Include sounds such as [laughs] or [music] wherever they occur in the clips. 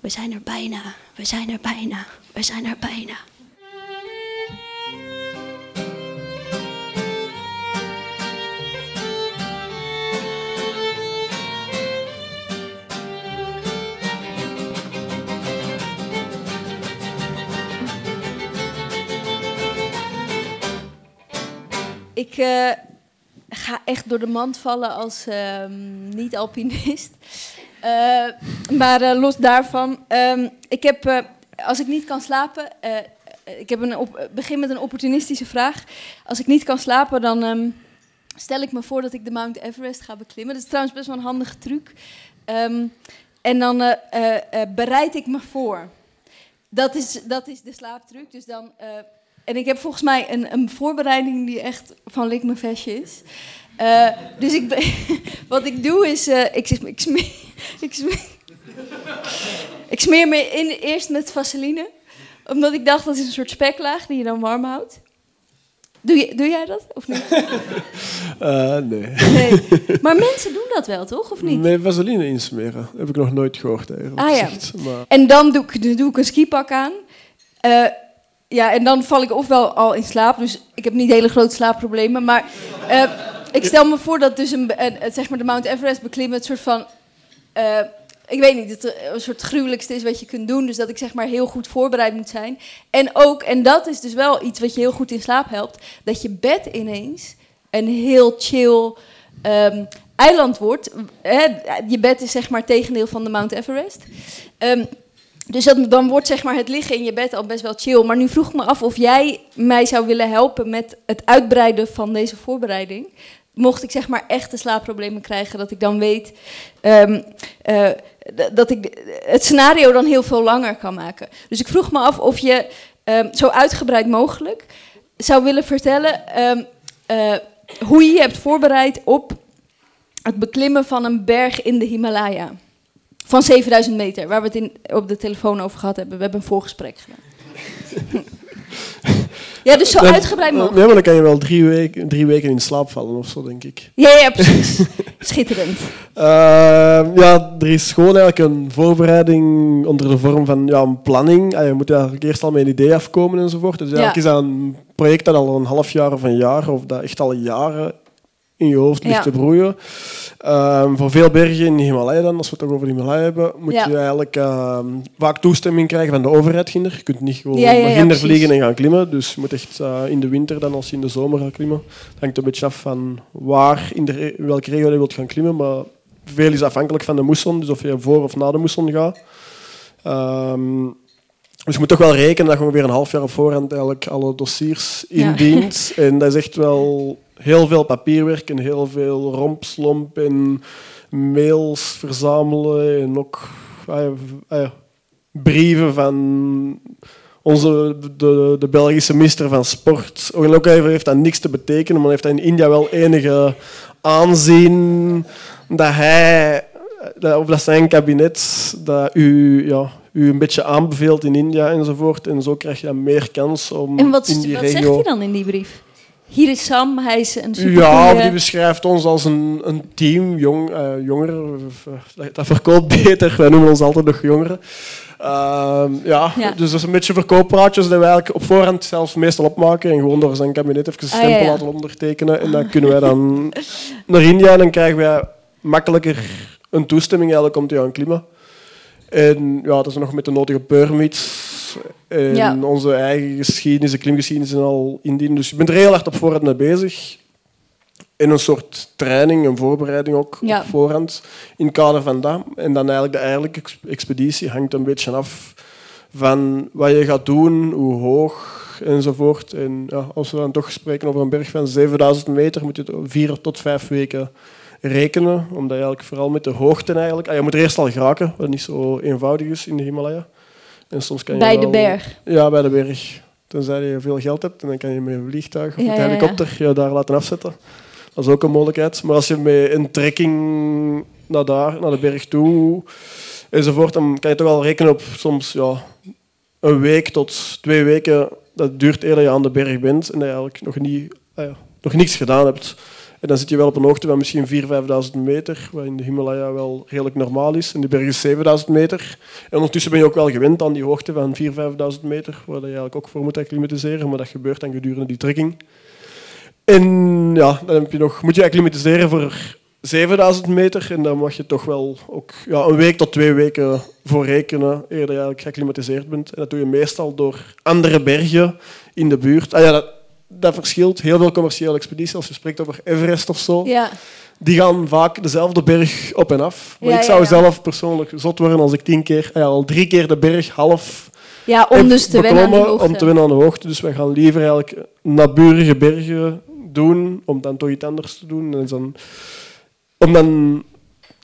We zijn er bijna, we zijn er bijna, we zijn er bijna. Ik uh, ga echt door de mand vallen als uh, niet-alpinist. Uh, maar uh, los daarvan, um, ik heb, als ik niet kan slapen, ik heb een op, begin met een opportunistische vraag. Als ik niet kan slapen, dan um, stel ik me voor dat ik de Mount Everest ga beklimmen. Dat is trouwens best wel een handige truc. Um, en dan bereid ik me voor. Dat is, dat is de slaaptruc. Dus dan en ik heb volgens mij een, een voorbereiding die echt van lik mijn vestje is. Dus ik [laughs] wat ik doe is, ik, ik, [laughs] ik, smeer, ik smeer me in, eerst met vaseline. Omdat ik dacht, dat is een soort speklaag die je dan warm houdt. Doe, je, doe jij dat, of niet? Uh, [laughs] nee. nee. Maar mensen doen dat wel, toch? Of niet? Nee, vaseline insmeren. Heb ik nog nooit gehoord eigenlijk. Ah ja. Maar... En dan doe ik, doe ik een skipak aan. Uh, ja, en dan val ik ofwel al in slaap. Dus ik heb niet hele grote slaapproblemen. Maar uh, ik stel me voor dat dus een, een, zeg maar de Mount Everest beklimmen het soort van... Ik weet niet, het een soort gruwelijkste is wat je kunt doen. Dus dat ik zeg maar heel goed voorbereid moet zijn. En ook, en dat is dus wel iets wat je heel goed in slaap helpt... dat je bed ineens een heel chill um, eiland wordt. Hè? Je bed is zeg maar tegendeel van de Mount Everest. Um, dus dan wordt zeg maar, het liggen in je bed al best wel chill. Maar nu vroeg ik me af of jij mij zou willen helpen met het uitbreiden van deze voorbereiding. Mocht ik zeg maar echte slaapproblemen krijgen, dat ik dan weet um, uh, dat ik het scenario dan heel veel langer kan maken. Dus ik vroeg me af of je um, zo uitgebreid mogelijk zou willen vertellen um, uh, hoe je je hebt voorbereid op het beklimmen van een berg in de Himalaya. Van 7000 meter, waar we het in, op de telefoon over gehad hebben. We hebben een voorgesprek gedaan. [laughs] ja, dus zo uitgebreid mogelijk. Ja, maar dan kan je wel drie weken, drie weken in slaap vallen of zo, denk ik. Ja, ja precies. [laughs] Schitterend. Uh, ja, er is gewoon eigenlijk een voorbereiding onder de vorm van ja, een planning. Ah, je moet eigenlijk eerst al met een idee afkomen enzovoort. Dus eigenlijk ja. is dat een project dat al een half jaar of een jaar, of dat echt al jaren in je hoofd ligt ja. te broeien. Um, voor veel bergen in de Himalaya dan, als we het toch over de Himalaya hebben, moet ja. je eigenlijk um, vaak toestemming krijgen van de overheid. Ginder. Je kunt niet gewoon ja, ja, ginder vliegen en gaan klimmen. Dus je moet echt uh, in de winter dan als je in de zomer gaat klimmen. Het hangt een beetje af van waar, in, de, in welke regio je wilt gaan klimmen. Maar veel is afhankelijk van de moesson, dus of je voor of na de moesson gaat. Um, dus je moet toch wel rekenen dat je ongeveer een half jaar op voorhand eigenlijk alle dossiers indient. [laughs] En dat is echt wel heel veel papierwerk en heel veel rompslomp en mails verzamelen en ook ah ah ja, brieven van onze, de, de Belgische minister van Sport. Ook heeft dat niks te betekenen, maar heeft hij in India wel enige aanzien dat hij, dat, of dat zijn kabinet, dat u, ja, u een beetje aanbeveelt in India enzovoort. En zo krijg je dan meer kans om en wat, in die wat regio... zegt hij dan in die brief? Hier is Sam, hij is een super Ja, die beschrijft ons als een, een team, jong, uh, jongeren. Dat verkoopt beter, wij noemen ons altijd nog jongeren. Uh, ja, ja, dus dat is een beetje verkooppraatjes die wij eigenlijk op voorhand zelfs meestal opmaken en gewoon door zijn kabinet even een stempel ah, ja, ja. laten ondertekenen. En dan kunnen wij dan naar India en dan krijgen wij makkelijker een toestemming eigenlijk om te gaan klimmen. En ja, dat is nog met de nodige permits en ja. onze eigen geschiedenis, de klimgeschiedenis en al indienen. Dus je bent er heel hard op voorhand mee bezig. In een soort training, een voorbereiding ook ja. op voorhand in het kader van dat. En dan eigenlijk de eigenlijke expeditie hangt een beetje af van wat je gaat doen, hoe hoog enzovoort. En ja, als we dan toch spreken over een berg van 7000 meter, moet je vier tot vijf weken rekenen. Omdat je eigenlijk vooral met de hoogte eigenlijk... Ah, je moet er eerst al geraken, wat niet zo eenvoudig is in de Himalaya. En soms kan je bij wel, de berg? Ja, bij de berg. Tenzij je veel geld hebt, en dan kan je met een vliegtuig of ja, een helikopter ja, ja. daar laten afzetten. Dat is ook een mogelijkheid. Maar als je met een trekking naar daar, naar de berg toe, enzovoort, dan kan je toch wel rekenen op soms ja, een week tot twee weken. Dat duurt eer je aan de berg bent en dat je eigenlijk nog, niet, ah ja, nog niks gedaan hebt. Dan zit je wel op een hoogte van misschien 4.000, 5.000 meter, wat in de Himalaya wel redelijk normaal is. En die berg is 7.000 meter. En ondertussen ben je ook wel gewend aan die hoogte van 4.000, 5.000 meter, waar je eigenlijk ook voor moet acclimatiseren. Maar dat gebeurt dan gedurende die trekking. En ja, dan heb je nog, moet je acclimatiseren voor 7000 meter. En dan mag je toch wel ook ja, een week tot twee weken voor rekenen, eerder je eigenlijk geacclimatiseerd bent. En dat doe je meestal door andere bergen in de buurt. Ah ja, dat verschilt. Heel veel commerciële expedities, als je spreekt over Everest of zo, Ja. die gaan vaak dezelfde berg op en af. Maar Ja, ik zou ja. zelf persoonlijk zot worden als ik tien keer, ja, al drie keer de berg half ja, om heb dus te wennen aan beklommen, hoogte. om te winnen aan de hoogte. Dus wij gaan liever eigenlijk naburige bergen doen, om dan toch iets anders te doen. En dan, om dan,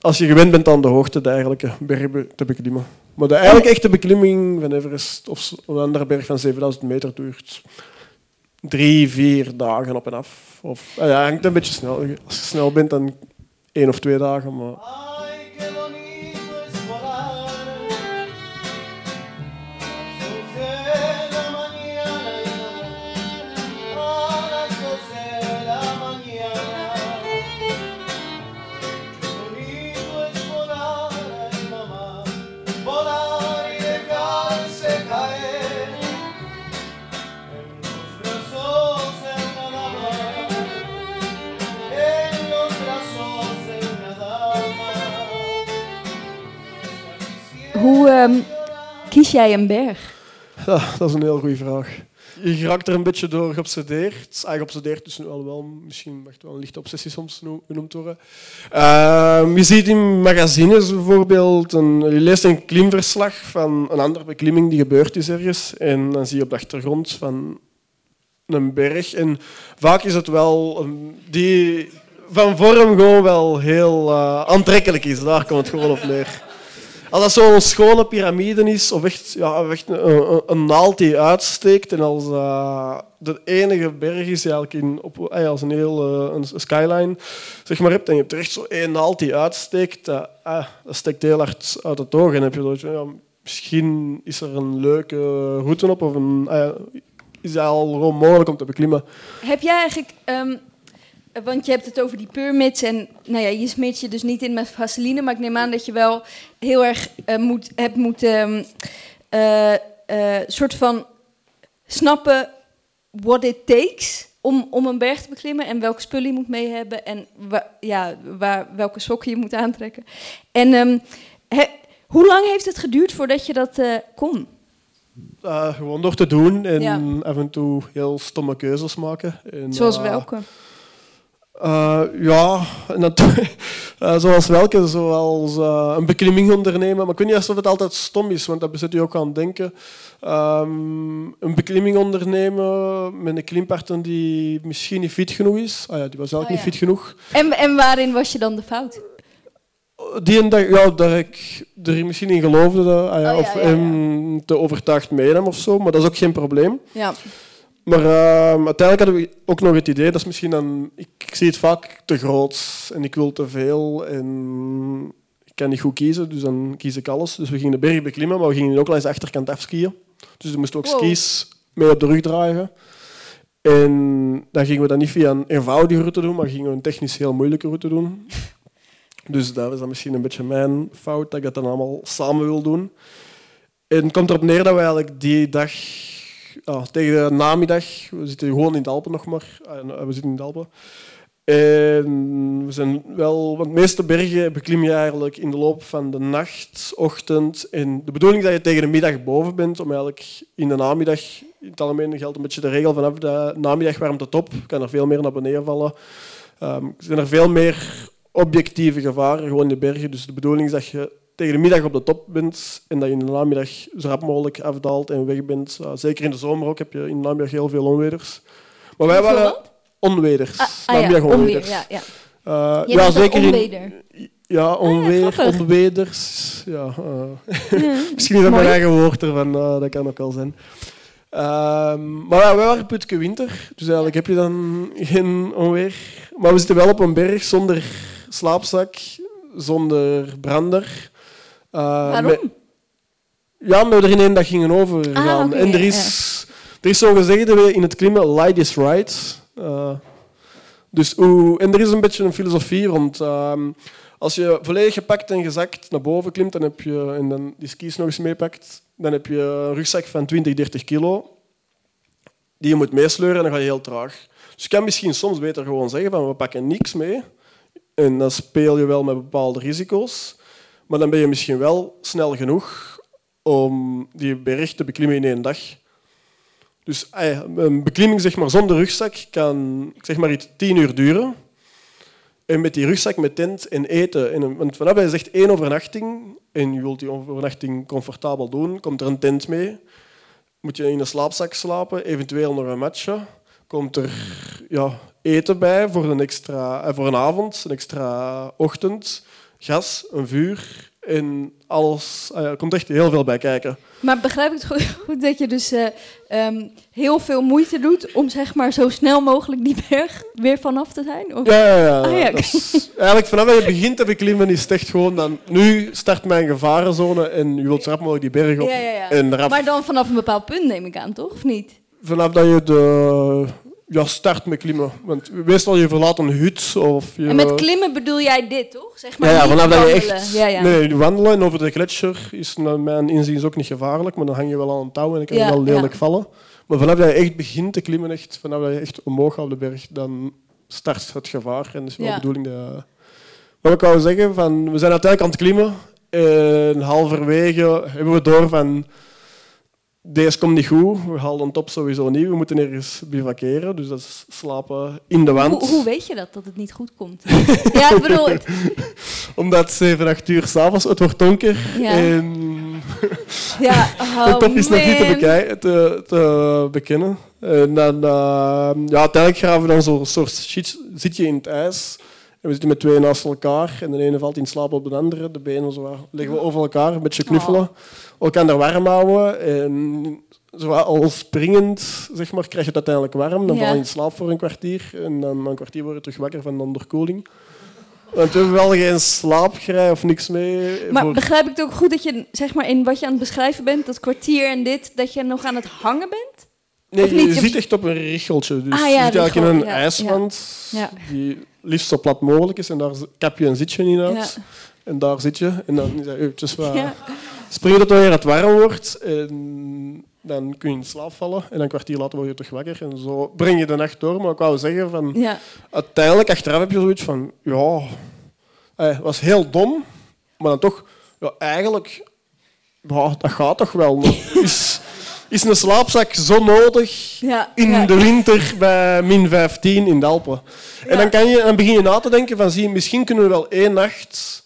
als je gewend bent aan de hoogte, de eigenlijke berg be- te beklimmen. Maar de eigenlijk echte beklimming van Everest of een andere berg van 7000 meter duurt drie, vier dagen op en af. Of, ah ja, hangt een beetje snel. Als je snel bent, dan één of twee dagen. Maar Hoe ehm, kies jij een berg? Ja, dat is een heel goede vraag. Je raakt er een beetje door geobsedeerd. Eigenlijk geobsedeerd, dus wel, wel misschien mag het wel een lichte obsessie soms no- genoemd worden. Ehm, je ziet in magazines bijvoorbeeld, een, je leest een klimverslag van een andere beklimming die gebeurd is ergens. En dan zie je op de achtergrond van een berg. En vaak is het wel een- die van vorm gewoon wel heel eh, aantrekkelijk is. Daar komt het gewoon op neer. Als dat zo'n schone piramide is, of echt, ja, echt een, naald die uitsteekt, en als eh, de enige berg is eigenlijk in, op, eh, als een heel eh, een skyline zeg maar, hebt, en je hebt er echt zo één naald die uitsteekt, dat, dat steekt heel hard uit het oog. En heb je zoiets ja, misschien is er een leuke route op, of een, is het al gewoon mogelijk om te beklimmen. Heb jij eigenlijk, ehm, want je hebt het over die permits en nou ja, je smeert je dus niet in met vaseline, maar ik neem aan dat je wel heel erg eh, moet, hebt moeten ehm, eh, eh, soort van snappen what it takes om, om een berg te beklimmen en welke spullen je moet mee hebben en wa- ja, waar, welke sokken je moet aantrekken. En ehm, he- hoe lang heeft het geduurd voordat je dat kon? Gewoon door te doen en Ja. af en toe heel stomme keuzes maken. En, Zoals welke? Eh, ja, en dat, [laughs] eh, zoals welke, zoals eh, een beklimming ondernemen. Maar ik weet niet of het altijd stom is, want dat bezet je ook aan het denken. Ehm, een beklimming ondernemen met een klimpartner die misschien niet fit genoeg is. Ah ja, die was eigenlijk Oh, niet fit genoeg. En, en waarin was je dan de fout? Die en dat, ja, daar ik er misschien in geloofde, dat, ah ja, Oh, ja, of hem te overtuigd meenam of zo, maar dat is ook geen probleem. Ja. Maar ehm, uiteindelijk hadden we ook nog het idee, dat is misschien dan, ik, ik zie het vaak te groot en ik wil te veel en ik kan niet goed kiezen, dus dan kies ik alles. Dus we gingen de berg beklimmen, maar we gingen ook langs de achterkant afskiën. Dus we moesten ook Wow. skis mee op de rug dragen. En dan gingen we dat niet via een eenvoudige route doen, maar gingen we een technisch heel moeilijke route doen. [laughs] Dus dat is dan misschien een beetje mijn fout, dat ik dat dan allemaal samen wil doen. En het komt erop neer dat we eigenlijk die dag, ja, tegen de namiddag, we zitten gewoon in de Alpen nog maar, ah, we zitten in de Alpen. En we zijn wel, want de meeste bergen beklim je eigenlijk in de loop van de nacht, ochtend. En de bedoeling is dat je tegen de middag boven bent, om eigenlijk in de namiddag, in het algemeen geldt een beetje de regel vanaf de namiddag warmt het op, kan er veel meer naar beneden vallen. Ehm, zijn er veel meer objectieve gevaren gewoon in de bergen. Dus de bedoeling is dat je tegen de middag op de top bent en dat je in de namiddag zo rap mogelijk afdaalt en weg bent. Uh, zeker in de zomer ook heb je in de namiddag heel veel onweders. Maar wij waren onweders. Ah, ah ja, namiddag onweer. onweders. Ja, ja. Uh, Je ja, zeker in. onweder. Ja, onweer, grappig. onweders. Ja, uh, [laughs] misschien is dat Mooi. mijn eigen woord ervan, uh, dat kan ook wel zijn. Um, maar ja, wij waren putke winter, dus eigenlijk heb je dan geen onweer. Maar we zitten wel op een berg zonder slaapzak, zonder brander. Uh, Waarom? met- ja, we er in één dag gingen overgaan. Ah, en er is, er is zo'n gezegde in het klimmen, light is right. Uh, Dus hoe, en er is een beetje een filosofie rond. ehm, als je volledig gepakt en gezakt naar boven klimt dan heb je, en dan die skis nog eens meepakt, dan heb je een rugzak van 20, 30 kilo die je moet meesleuren en dan ga je heel traag. Dus je kan misschien soms beter gewoon zeggen van we pakken niks mee en dan speel je wel met bepaalde risico's, maar dan ben je misschien wel snel genoeg om die berg te beklimmen in één dag. Dus eh, een beklimming zeg maar, zonder rugzak kan zeg maar iets tien uur duren. En met die rugzak, met tent en eten. En want vanaf je zegt één overnachting en je wilt die overnachting comfortabel doen, komt er een tent mee. Moet je in een slaapzak slapen, eventueel nog een matje. Komt er ja, eten bij voor een, extra, eh, voor een avond, een extra ochtend. Gas, een vuur en alles. er komt echt heel veel bij kijken. Maar begrijp ik het [laughs] goed, dat je dus eh, ehm, heel veel moeite doet om zeg maar zo snel mogelijk die berg weer vanaf te zijn? Of? Ja, ja, ja. Ah, ja. Dat is- eigenlijk vanaf dat je begint te beklimmen is het echt gewoon dan... Nu start mijn gevarenzone en je wilt zo rap mogelijk die berg op. Ja, ja, ja. En rap, Maar dan vanaf een bepaald punt neem ik aan, toch? Of niet? vanaf dat je de, ja, start met klimmen. Want meestal je verlaat een hut of je... En met klimmen bedoel jij dit, toch? Zeg maar Ja, vanaf dat je echt... Ja, ja. Nee, wandelen en over de gletsjer is naar mijn inziens ook niet gevaarlijk, maar dan hang je wel aan een touw en dan kan je Ja, wel lelijk ja. vallen. Maar vanaf dat je echt begint te klimmen, echt, vanaf dat je echt omhoog gaat op de berg, dan start het gevaar. En dat is wel Ja. de bedoeling dat... Wat ik wou zeggen, van, we zijn uiteindelijk aan het klimmen en halverwege hebben we door van... Deze komt niet goed, we halen een top sowieso niet, we moeten ergens bivakeren, dus dat is slapen in de wand. Hoe, hoe weet je dat, dat het niet goed komt? [laughs] ja, ik bedoel, het, [laughs] Omdat 7, 8 uur s'avonds, het wordt donker Ja. en [laughs] ja, oh, de top is nog niet te, te, te bekennen. En dan, eh, ja, uiteindelijk graven we dan zo'n soort shit, zit je in het ijs. En we zitten met twee naast elkaar. En de ene valt in slaap op de andere. De benen zo wat leggen we over elkaar, een beetje knuffelen. Elkaar er warm houden. En zo al springend zeg maar, krijg je het uiteindelijk warm. Dan Ja. val je in slaap voor een kwartier. En dan na een kwartier word je terug wakker van de onderkoeling. Want we hebben wel geen slaapgrij of niks mee. Maar voor- begrijp ik het ook goed dat je, zeg maar, in wat je aan het beschrijven bent, dat kwartier en dit, dat je nog aan het hangen bent? Nee, je Je- zit echt op een richeltje. Dus Ah, ja, je zit eigenlijk in een ja, ijswand ja. die liefst zo plat mogelijk is. En daar kap je een zitje in uit. Ja. En daar zit je. En dan is dat eventjes wat Ja. springen tot wanneer het warm wordt. En dan kun je in slaap vallen. En dan een kwartier later word je terug wakker. En zo breng je de nacht door. Maar ik wou zeggen, van, Ja. uiteindelijk achteraf heb je zoiets van... Ja, eh, het was heel dom. Maar dan toch, ja, eigenlijk... Ja, dat gaat toch wel. Maar [laughs] Is, is een slaapzak zo nodig Ja. in ja. de winter bij min 15 in de Alpen. En dan, kan je, dan begin je na te denken van, zie, misschien kunnen we wel één nacht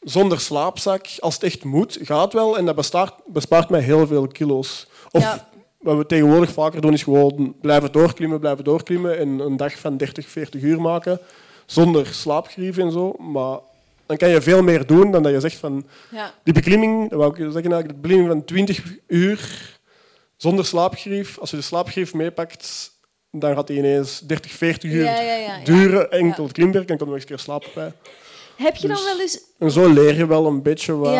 zonder slaapzak, als het echt moet, gaat wel. En dat bespaart, bespaart mij heel veel kilo's. Of wat we tegenwoordig vaker doen, is gewoon blijven doorklimmen, blijven doorklimmen en een dag van 30, 40 uur maken, zonder slaapgrieven en zo. Maar dan kan je veel meer doen dan dat je zegt van... Ja. Die beklimming, dat wou ik zeggen, de beklimming van 20 uur zonder slaapgrief. Als je de slaapgrief meepakt, dan gaat die ineens 30, 40 uur Ja, ja, ja, ja. duren. Enkel het klimwerk, en kan er nog eens een keer slapen bij. Heb je dan Dus- wel eens... En zo leer je wel een beetje wat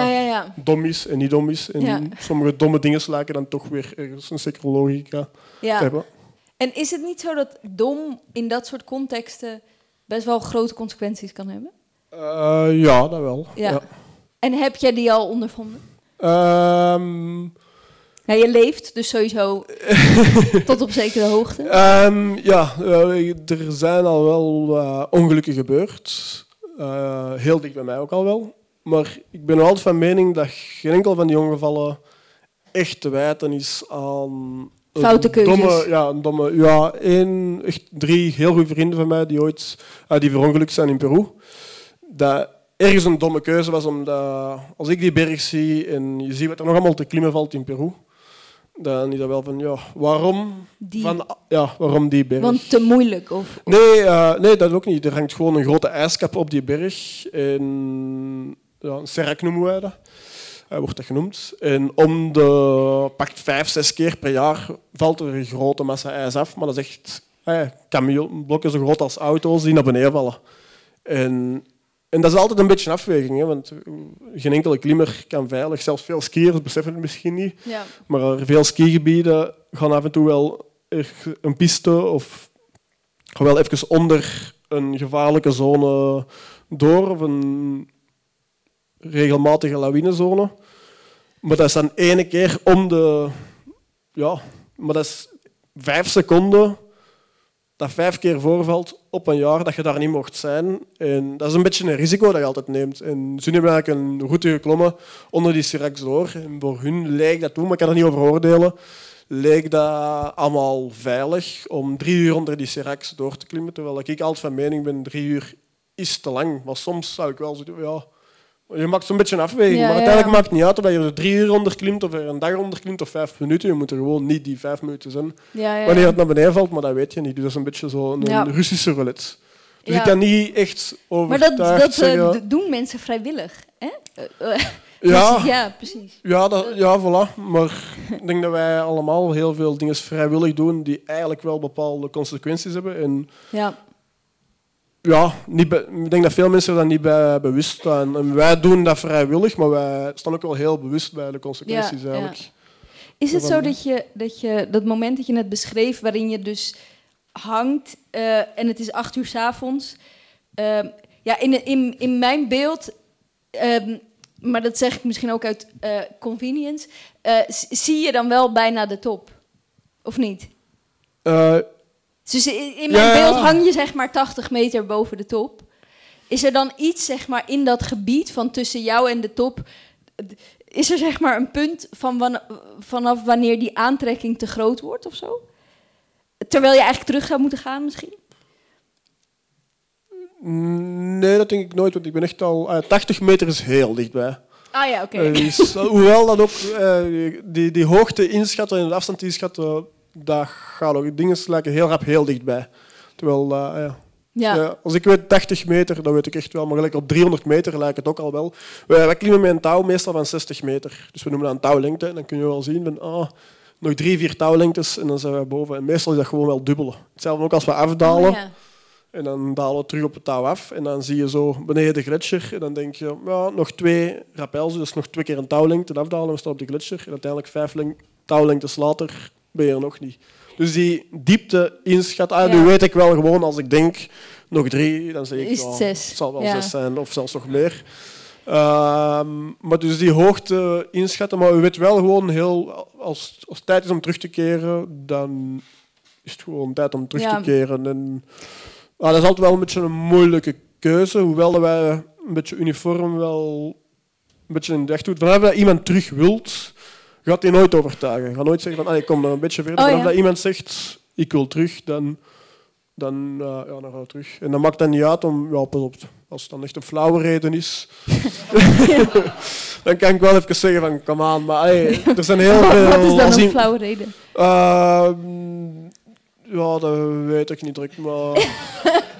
dom is en niet dom is. En sommige domme dingen lijken dan toch weer ergens een zekere logica te ja. hebben. En is het niet zo dat dom in dat soort contexten best wel grote consequenties kan hebben? Eh, ja, dat wel. Ja. Ja. En heb jij die al ondervonden? Ehm, Ja, je leeft dus sowieso [laughs] tot op zekere hoogte. Ehm, ja, eh, er zijn al wel wat ongelukken gebeurd. Eh, heel dicht bij mij ook al wel. Maar ik ben nog altijd van mening dat geen enkel van die ongevallen echt te wijten is aan... een Foute keuzes. Domme, ja, een domme... Ja, één, echt drie heel goede vrienden van mij die ooit uh, die verongelukt zijn in Peru. Dat ergens een domme keuze was, omdat als ik die berg zie en je ziet wat er nog allemaal te klimmen valt in Peru, dan is dat wel van, ja, waarom Die, van, ja, waarom die berg? want te moeilijk. Of, of- nee, eh, nee, dat ook niet. Er hangt gewoon een grote ijskap op die berg. En, ja, een serac noemen wij dat. Eh, wordt dat genoemd. En om de pakt vijf, zes keer per jaar valt er een grote massa ijs af. Maar dat is echt eh, kamionblokken zo groot als auto's die naar beneden vallen. En, en dat is altijd een beetje een afweging. Hè, want geen enkele klimmer kan veilig. Zelfs veel skiers beseffen het misschien niet. ja. Maar veel skigebieden gaan af en toe wel een piste of ga wel even onder een gevaarlijke zone door, of een regelmatige lawinezone. Maar dat is dan ene keer om de... Ja, maar dat is vijf seconden dat vijf keer voorvalt op een jaar dat je daar niet mocht zijn. En dat is een beetje een risico dat je altijd neemt. En ze hebben eigenlijk een route geklommen onder die Sirax door. En voor hun leek dat toen, maar ik kan er niet over oordelen, leek dat allemaal veilig om drie uur onder die Sirax door te klimmen. Terwijl ik altijd van mening ben, drie uur is te lang. Maar soms zou ik wel zo ja, je maakt zo'n beetje een afweging. Ja, maar uiteindelijk maakt het niet uit of je er drie uur onder klimt of er een dag onder klimt of vijf minuten. Je moet er gewoon niet die vijf minuten zijn. Ja, ja, Wanneer het naar beneden valt, maar dat weet je niet. Dus dat is een beetje zo'n een Russische roulette. Dus ik kan niet echt Maar overtuigd dat, dat eh, zeggen... doen mensen vrijwillig. Hè? Eh, eh, [laughs] ja, ja, precies. ja, dat, ja, voilà. Maar ik denk dat wij allemaal heel veel dingen vrijwillig doen die eigenlijk wel bepaalde consequenties hebben. En Ja. Ja, niet ik denk dat veel mensen dan niet bij bewust staan. En wij doen dat vrijwillig, maar wij staan ook wel heel bewust bij de consequenties Ja, eigenlijk. Is het Ja, zo dat je, dat je dat moment dat je net beschreef, waarin je dus hangt eh, en het is acht uur 's avonds. ehm, ja, in, in, in mijn beeld, ehm, maar dat zeg ik misschien ook uit eh, convenience, eh, zie je dan wel bijna de top? Of niet? Eh, Dus in, mijn Ja, beeld hang je zeg maar 80 meter boven de top. Is er dan iets zeg maar in dat gebied van tussen jou en de top? Is er zeg maar een punt van wan- vanaf wanneer die aantrekking te groot wordt of zo? Terwijl je eigenlijk terug zou moeten gaan misschien? nee, dat denk ik nooit, want ik ben echt al... eh, 80 meter is heel dichtbij. Ah ja, oké. Eh, is- [laughs] hoewel dat ook... eh, die, die hoogte inschatten en de afstand inschatten, dat gaat ook. Dingen lijken heel rap heel dichtbij. Terwijl, eh, ja, ja. Ja, als ik weet 80 meter, dan weet ik echt wel. Maar gelijk op 300 meter lijkt het ook al wel. Wij, wij klimmen met een touw meestal van 60 meter. Dus we noemen dat een touwlengte. En dan kun je wel zien van, ah, nog drie, vier touwlengtes en dan zijn we boven. En meestal is dat gewoon wel dubbele. Hetzelfde ook als we afdalen. Oh, ja. En dan dalen we terug op het touw af. En dan zie je zo beneden de gletsjer. En dan denk je, ja, nog twee rappels. Dus nog twee keer een touwlengte afdalen. En we staan op de gletsjer. En uiteindelijk vijf leng- touwlengtes later ben je er nog niet. Dus die diepte inschatten, ah, nu weet ik wel gewoon als ik denk nog drie, dan zeg ik Is het zal wel zes zijn of zelfs nog meer. Ehm, maar dus die hoogte inschatten, maar u weet wel gewoon heel, als, als het tijd is om terug te keren, dan is het gewoon tijd om terug Ja. te keren. En, ah, dat is altijd wel een beetje een moeilijke keuze, hoewel wij een beetje uniform wel een beetje in de weg doet. Vanaf dat iemand terug wilt, gaat hij nooit overtuigen. Gaat nooit zeggen van, ah, ik kom nog een beetje verder. Oh, ja. dat iemand zegt, ik wil terug, dan, dan, eh, ja, dan gaan we terug. En dat maakt dan niet uit om, ja, pas op, als het dan echt een flauwe reden is, [laughs] [laughs] dan kan ik wel even zeggen van, kom aan. Maar er zijn heel veel... Wat is dan als een flauwe reden? Ehm, ja, dat weet ik niet direct, maar... [laughs]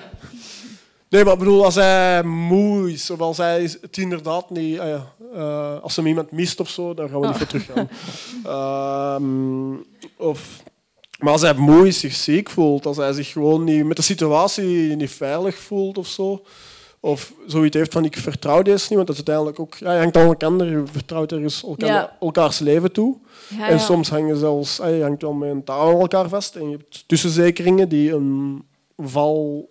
Nee, maar ik bedoel, als hij moe is, of als hij het inderdaad niet... ah ja, eh, als hem iemand mist of zo, dan gaan we niet Oh. voor teruggaan. [laughs] Ehm, of, maar als hij moe is, zich ziek voelt, als hij zich gewoon niet, met de situatie niet veilig voelt of zo, of zoiets heeft van ik vertrouw deze niet, want dat is uiteindelijk ook... Ja, je hangt aan elkaar, je vertrouwt ergens elkaar, Ja. elkaars leven toe. Ja, En soms hangen zelfs, ah, je hangt wel met een touw aan elkaar vast en je hebt tussenzekeringen die een val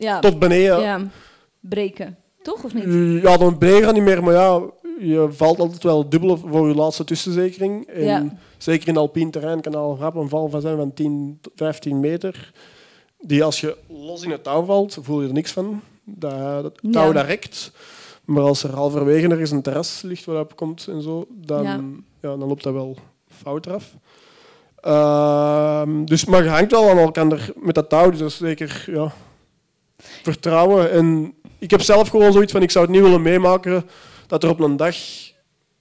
ja. tot beneden... ja. Breken. Toch of niet? Ja, dan beneden gaat niet meer, maar ja, je valt altijd wel dubbel voor je laatste tussenzekering. En Ja. Zeker in alpien terrein kan al rap een val van zijn van 10, tot 15 meter. Die als je los in het touw valt, voel je er niks van. Dat, dat touw Ja. dat rekt. Maar als er halverwege ergens een terras ligt waarop komt en zo, dan, Ja. ja. dan loopt dat wel fout eraf. Ehm, dus, maar je hangt wel aan elkaar met dat touw, dus dat is zeker ja, vertrouwen. En ik heb zelf gewoon zoiets van, ik zou het niet willen meemaken dat er op een dag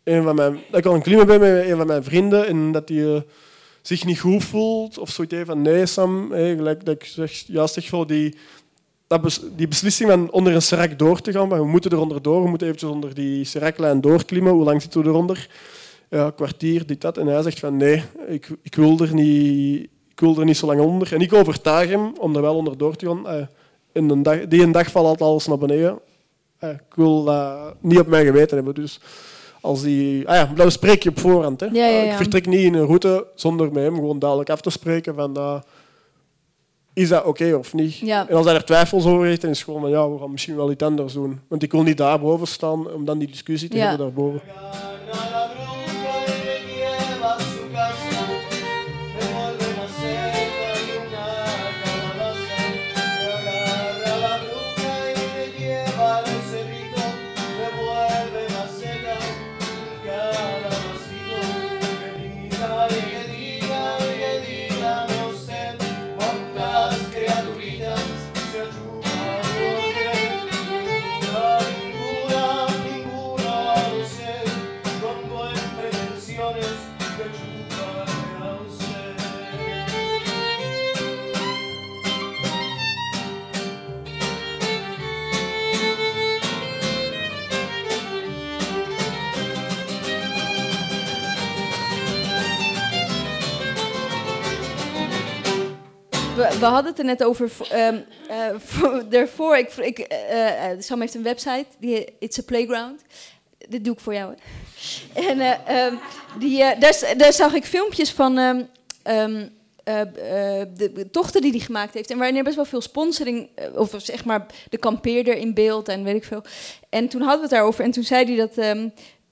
een van mijn, dat ik aan het klimmen ben met een van mijn vrienden en dat die eh, zich niet goed voelt of zoiets van nee Sam, gelijk dat ik zeg, juist die, dat die beslissing van onder een serak door te gaan, van we moeten er onderdoor, we moeten eventjes onder die seraklijn doorklimmen, hoe lang zitten we eronder? Ja, een kwartier, dit, dat. En hij zegt van nee, ik, ik, wil er niet, ik wil er niet zo lang onder. En ik overtuig hem om er wel onder door te gaan. Eh, en een dag, die een dag valt alles naar beneden. Eh, ik wil dat niet op mijn geweten hebben. Dus als die, ah ja, dat bespreek je op voorhand. Hè. Ja, ja, Eh, ja. Ik vertrek niet in een route zonder met hem gewoon duidelijk af te spreken van dat is dat oké of niet? Ja. En als hij er twijfels over heeft, dan is het gewoon van ja, we gaan misschien wel iets anders doen. Want ik wil niet daarboven staan om dan die discussie te Ja. hebben daarboven. We, hadden het er net over. eh, voor- daarvoor, ik, ik, eh, eh, Sam heeft een website, die, It's a Playground. Dit doe ik voor jou. En eh, ehm, die, eh, daar, daar zag ik filmpjes van eh, eh, de, tochten die hij gemaakt heeft. En waarin er best wel veel sponsoring, eh, of zeg maar de kampeerder in beeld en weet ik veel. En toen hadden we het daarover en toen zei hij dat.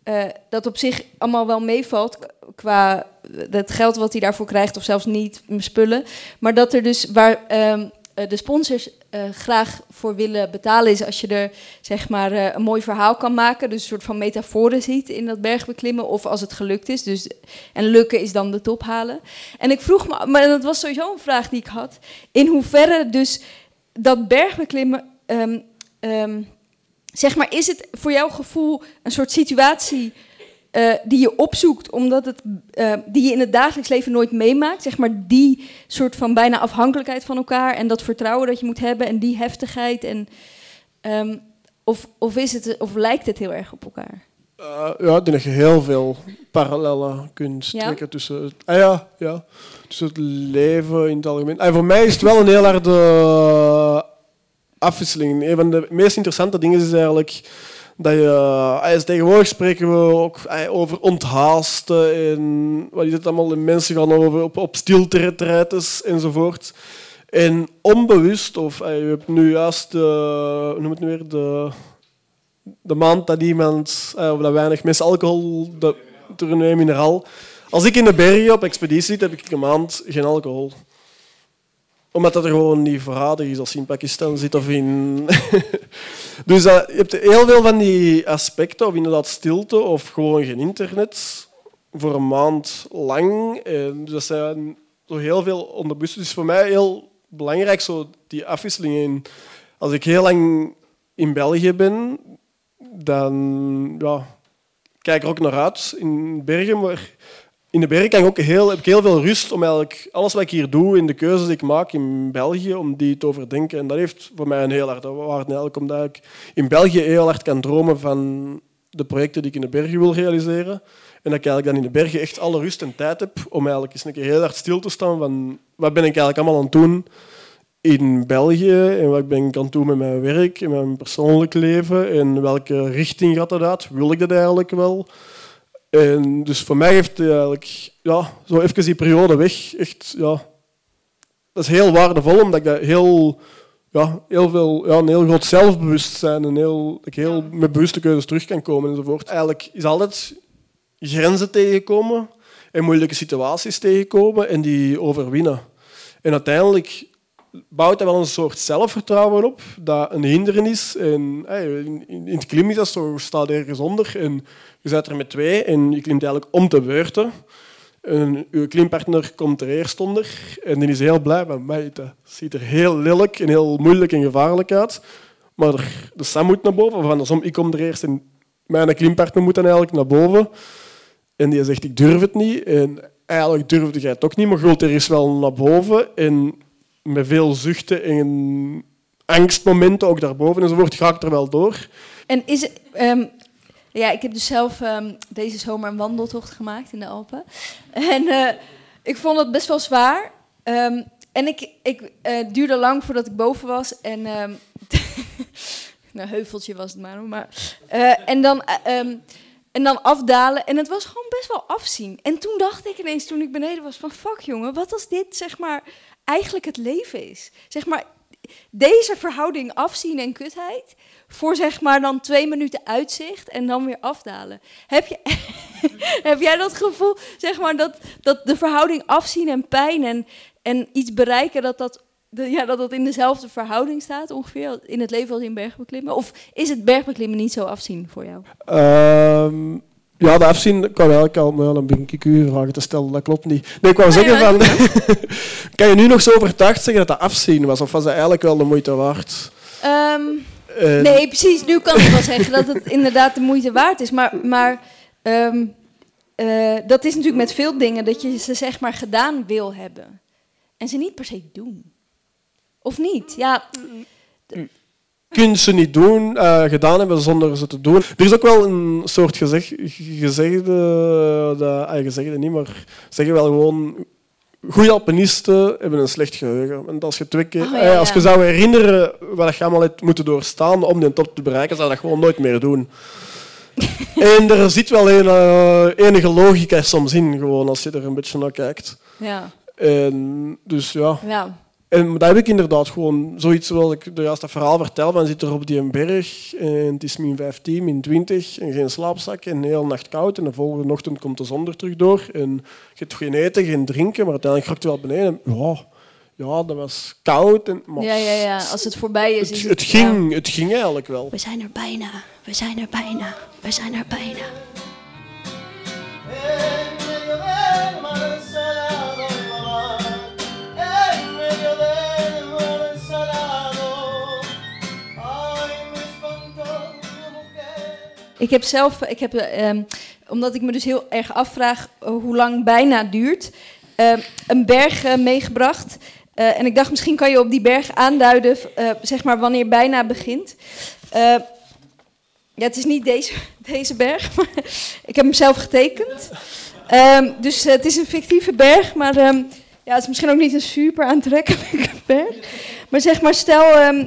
Eh, dat op zich allemaal wel meevalt qua het geld wat hij daarvoor krijgt, of zelfs niet, spullen. Maar dat er dus waar ehm, eh, de sponsors eh, graag voor willen betalen is als je er zeg maar een mooi verhaal kan maken. Dus een soort van metaforen ziet in dat bergbeklimmen. Of als het gelukt is. Dus, en lukken is dan de top halen. En ik vroeg me, maar dat was sowieso een vraag die ik had. In hoeverre dus dat bergbeklimmen. ehm, ehm, zeg maar, is het voor jouw gevoel een soort situatie eh, die je opzoekt, omdat het, eh, die je in het dagelijks leven nooit meemaakt. Zeg maar die soort van bijna afhankelijkheid van elkaar en dat vertrouwen dat je moet hebben en die heftigheid. En, ehm, of, of, is het, of lijkt het heel erg op elkaar? Eh, ja, ik denk dat je heel veel parallellen kunt Ja? trekken tussen, het, ah ja, ja, tussen het leven in het algemeen. En voor mij is het wel een heel harde afwisseling. Een van de meest interessante dingen is eigenlijk dat je... is tegenwoordig spreken we ook over onthaasten en wat is het allemaal? En mensen gaan over op, op stilteretretes enzovoort. En onbewust, of ah, je hebt nu juist, de, hoe noem het nu weer, de de maand dat iemand, eh, of dat weinig mensen alcohol de, toenemen mineraal. Als ik in de bergen op expeditie zit, heb ik een maand geen alcohol. Omdat dat er gewoon niet verradig is als je in Pakistan zit of in... [laughs] dus eh, je hebt heel veel van die aspecten, of inderdaad stilte of gewoon geen internet, voor een maand lang. En dus dat zijn zo heel veel onderbewust. Dus voor mij heel belangrijk, zo die afwisseling. in. als ik heel lang in België ben, dan ja, kijk er ook naar uit in bergen. In de ik ook heel, heb ik heel veel rust om eigenlijk alles wat ik hier doe, in de keuzes die ik maak in België, om die te overdenken. En dat heeft voor mij een heel harde waarde, eigenlijk, omdat ik in België heel hard kan dromen van de projecten die ik in de bergen wil realiseren. En dat ik eigenlijk dan in de bergen echt alle rust en tijd heb om eigenlijk eens een keer heel hard stil te staan van wat ben ik eigenlijk allemaal aan het doen in België en wat ben ik aan het doen met mijn werk en mijn persoonlijk leven en welke richting gaat dat uit? Wil ik dat eigenlijk wel? En dus voor mij heeft het eigenlijk ja, zo even die periode weg echt ja, dat is heel waardevol omdat ik dat heel ja, heel veel, ja, een heel groot zelfbewustzijn en heel, ik heel met bewuste keuzes terug kan komen enzovoort. Eigenlijk is altijd grenzen tegenkomen en moeilijke situaties tegenkomen en die overwinnen. En uiteindelijk bouwt dat wel een soort zelfvertrouwen op dat een hindernis. En, hey, in, in het klimmen is dat zo, je staat ergens onder en je zit er met twee en je klimt eigenlijk om te beurten. En uw klimpartner komt er eerst onder en die is heel blij van mij. Dat ziet er heel lelijk en heel moeilijk en gevaarlijk uit. Maar de Sam moet naar boven, of andersom, ik kom er eerst en mijn klimpartner moet dan eigenlijk naar boven. En die zegt, ik durf het niet. En eigenlijk durfde jij het ook niet, maar goed, er is wel naar boven. En met veel zuchten en angstmomenten, ook daarboven enzovoort, ga ik er wel door. En is het, ehm, ja, ik heb dus zelf ehm, deze zomer een wandeltocht gemaakt in de Alpen. [laughs] En eh, ik vond het best wel zwaar. Ehm, en ik, ik eh, duurde lang voordat ik boven was. En [laughs] nou, heuveltje was het maar. maar eh, en dan, En dan afdalen. En het was gewoon best wel afzien. En toen dacht ik ineens, toen ik beneden was, van fuck jongen, wat als dit zeg maar eigenlijk het leven is? Zeg maar, deze verhouding afzien en kutheid voor zeg maar dan twee minuten uitzicht en dan weer afdalen. Heb, je, [laughs] heb jij dat gevoel, zeg maar, dat, dat de verhouding afzien en pijn en, en iets bereiken, dat dat, de, ja, dat dat in dezelfde verhouding staat ongeveer in het leven als in bergbeklimmen? Of is het bergbeklimmen niet zo afzien voor jou? Ehm, ja, de afzien wou eigenlijk al, maar ja, dan begin ik u vragen te stellen, dat klopt niet. Nee, ik wou Nee, zeggen van, [laughs] kan je nu nog zo overtuigd zeggen dat dat afzien was, of was dat eigenlijk wel de moeite waard? Ehm, Eh, nee, precies. Nu kan ik wel zeggen dat het inderdaad de moeite waard is. Maar, maar ehm, eh, dat is natuurlijk met veel dingen dat je ze zeg maar gedaan wil hebben. En ze niet per se doen. Of niet? Ja, kun ze niet doen, eh, gedaan hebben zonder ze te doen. Er is ook wel een soort gezeg, gezegde, dat, ah, gezegde niet, maar zeggen wel gewoon... Goede alpinisten hebben een slecht geheugen. Want als je twee keer, Oh, ja, eh, als je zou herinneren wat je allemaal hebt moeten doorstaan om die top te bereiken, zou je dat gewoon nooit meer doen. [laughs] en er zit wel een, eh, enige logica soms in, gewoon, als je er een beetje naar kijkt. ja, En, dus ja. ja. En dat heb ik inderdaad gewoon zoiets zoals ik de juiste verhaal vertel. Van zit er op die berg en het is min 15, min 20 en geen slaapzak en de hele nacht koud. En de volgende ochtend komt de zon er terug door. En je hebt geen eten, geen drinken, maar uiteindelijk raakt je wel beneden. Ja, ja, dat was koud. En, maar ja, ja, ja. Als het voorbij is. is het, het, ging, het ging eigenlijk wel. We zijn er bijna. We zijn er bijna. We zijn er bijna. Ik heb zelf, ik heb, eh, ehm, omdat ik me dus heel erg afvraag eh, hoe lang bijna duurt, eh, een berg eh, meegebracht. Eh, en ik dacht, misschien kan je op die berg aanduiden, zeg maar, wanneer bijna begint. Ja, het is niet deze, [laughs] deze berg, [laughs] maar ik heb hem zelf getekend. Ehm, dus het is een fictieve berg, maar ehm, ja, het is misschien ook niet een super aantrekkelijke. [laughs] Maar zeg maar, stel, ehm,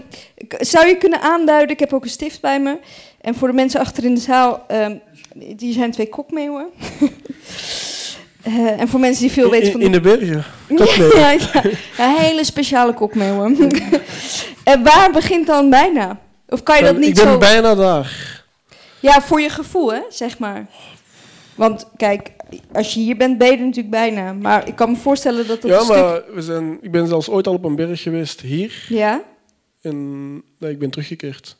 zou je kunnen aanduiden, ik heb ook een stift bij me. En voor de mensen achter in de zaal, ehm, die zijn twee kokmeeuwen. [laughs] Eh, en voor mensen die veel weten van in de bergen. [laughs] Kokmeeuwen. ja, ja, ja, hele speciale kokmeeuwen. en waar begint dan bijna? Of kan je dat niet ik ben zo... bijna daar. Ja, voor je gevoel, hè, zeg maar. Want kijk, als je hier bent, ben je er natuurlijk bijna. Maar ik kan me voorstellen dat dat Ja, stuk... maar we zijn, ik ben zelfs ooit al op een berg geweest hier. Ja? En nee, ik ben teruggekeerd.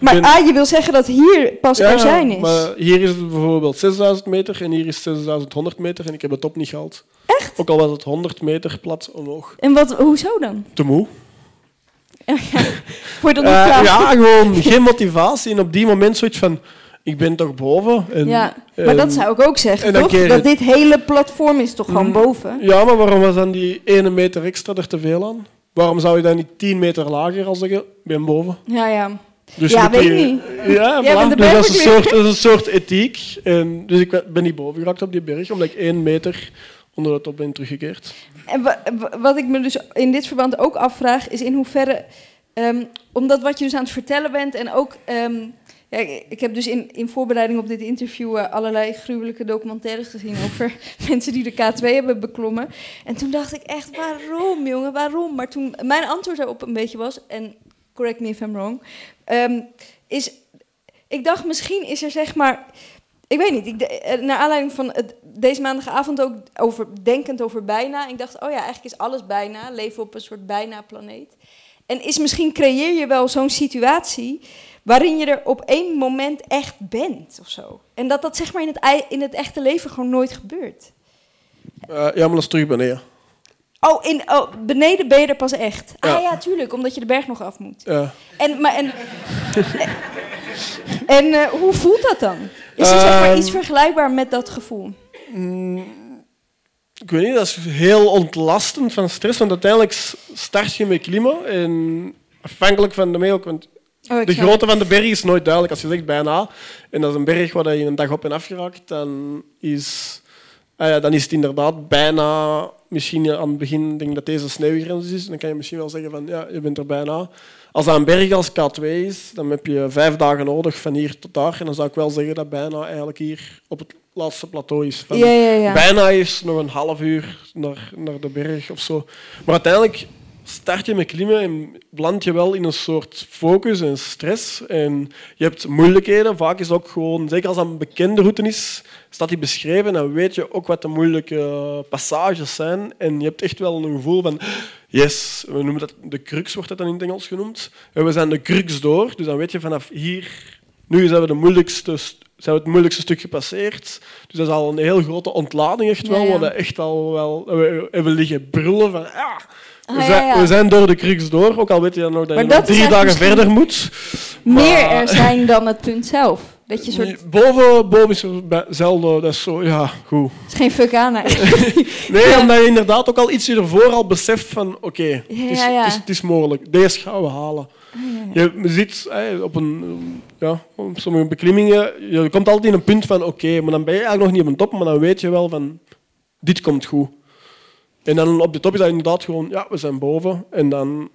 Maar ben- ah, je wil zeggen dat hier pas er zijn is? maar hier is het bijvoorbeeld 6000 meter en hier is 6100 meter en ik heb het top niet gehaald. Echt? Ook al was het 100 meter plat omhoog. En wat, hoezo dan? Te moe. Voor dat niet Eh, ja, gewoon geen motivatie. En op die moment zoiets van, ik ben toch boven. En, Ja, maar en- dat zou ik ook zeggen, toch? Dat het- dit hele platform is toch gewoon Mm. boven? Ja, maar waarom was dan die ene meter extra er te veel aan? Waarom zou je dan niet 10 meter lager al zeggen, ik ben boven? Ja, ja. Dus Ja, weet ik niet. Ja, de dus dat is, een soort, dat is een soort ethiek. En, dus ik ben niet boven geraakt op die berg, omdat ik één meter onder de top ben teruggekeerd. En wa- wa- wat ik me dus in dit verband ook afvraag, is in hoeverre, ehm, omdat wat je dus aan het vertellen bent en ook, ehm, ja, ik heb dus in, in voorbereiding op dit interview eh, allerlei gruwelijke documentaires gezien over [laughs] mensen die de K2 hebben beklommen. En toen dacht ik echt, waarom jongen, waarom? Maar toen mijn antwoord daarop een beetje was, en correct me if I'm wrong, ehm, is, ik dacht misschien is er zeg maar ik weet niet. Eh, naar aanleiding van deze maandagavond ook over denkend over bijna. Ik dacht, oh ja, eigenlijk is alles bijna. Leven op een soort bijna planeet. En is misschien creëer je wel zo'n situatie waarin je er op één moment echt bent of zo. En dat dat zeg maar in het, in het echte leven gewoon nooit gebeurt. Eh, ja, maar dat is beneden. Oh, in, oh, beneden ben je er pas echt. Ja. Ah ja, tuurlijk, omdat je de berg nog af moet. Ja. En, maar, en, [laughs] en eh, hoe voelt dat dan? Is het zeg maar Ehm. iets vergelijkbaar met dat gevoel? Ik weet niet, dat is heel ontlastend van stress, want uiteindelijk start je met klimmen en afhankelijk van de ook, want Oh, de grootte van de berg is nooit duidelijk. Als je zegt bijna, en dat is een berg waar je een dag op en af geraakt, dan is ah ja, dan is het inderdaad bijna, misschien aan het begin, denk ik dat deze sneeuwgrens is, dan kan je misschien wel zeggen van ja, je bent er bijna. Als dat een berg als K2 is, dan heb je vijf dagen nodig van hier tot daar. En dan zou ik wel zeggen dat bijna eigenlijk hier op het laatste plateau is. Van Ja, ja, ja. Bijna is nog een half uur naar, naar de berg of zo. Maar uiteindelijk start je met klimmen en beland je wel in een soort focus en stress. En je hebt moeilijkheden. Vaak is het ook gewoon, zeker als dat een bekende route is, staat die beschreven. En dan weet je ook wat de moeilijke passages zijn. En je hebt echt wel een gevoel van, yes, we noemen dat de crux, wordt dat dan in het Engels genoemd. En we zijn de crux door. Dus dan weet je vanaf hier, nu zijn we, de moeilijkste, st- zijn we het moeilijkste stuk gepasseerd. Dus dat is al een heel grote ontlading, echt wel. Ja, ja. waar we echt al wel, we, we liggen brullen van, ah, we, Ah, ja, zijn, ja. we zijn door de crux door, ook al weet je dan nog dat Maar je nog dat drie dagen verder moet. Meer Maar- er zijn dan het punt zelf. Dat je soort... Boven, boven is er zelden, dat is zo, ja, goed. is geen fuck aan eigenlijk. [laughs] Nee, Ja. omdat je inderdaad ook al ietsje ervoor al beseft van, oké, het, is, het, het mogelijk, deze gaan we halen. Je ziet hè, op, een, ja, op sommige beklimmingen, je komt altijd in een punt van, oké, maar dan ben je eigenlijk nog niet op een top, maar dan weet je wel van, dit komt goed. En dan op de top is dat inderdaad gewoon, ja, we zijn boven. En dan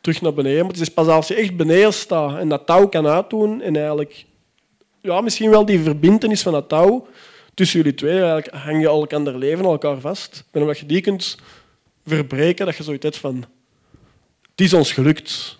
terug naar beneden. Maar het is pas als je echt beneden staat en dat touw kan uitdoen en eigenlijk ja, misschien wel die verbindenis van dat touw tussen jullie twee, eigenlijk hang je elkaar leven, elkaar vast. En omdat je die kunt verbreken, dat je zoiets hebt van, het is ons gelukt.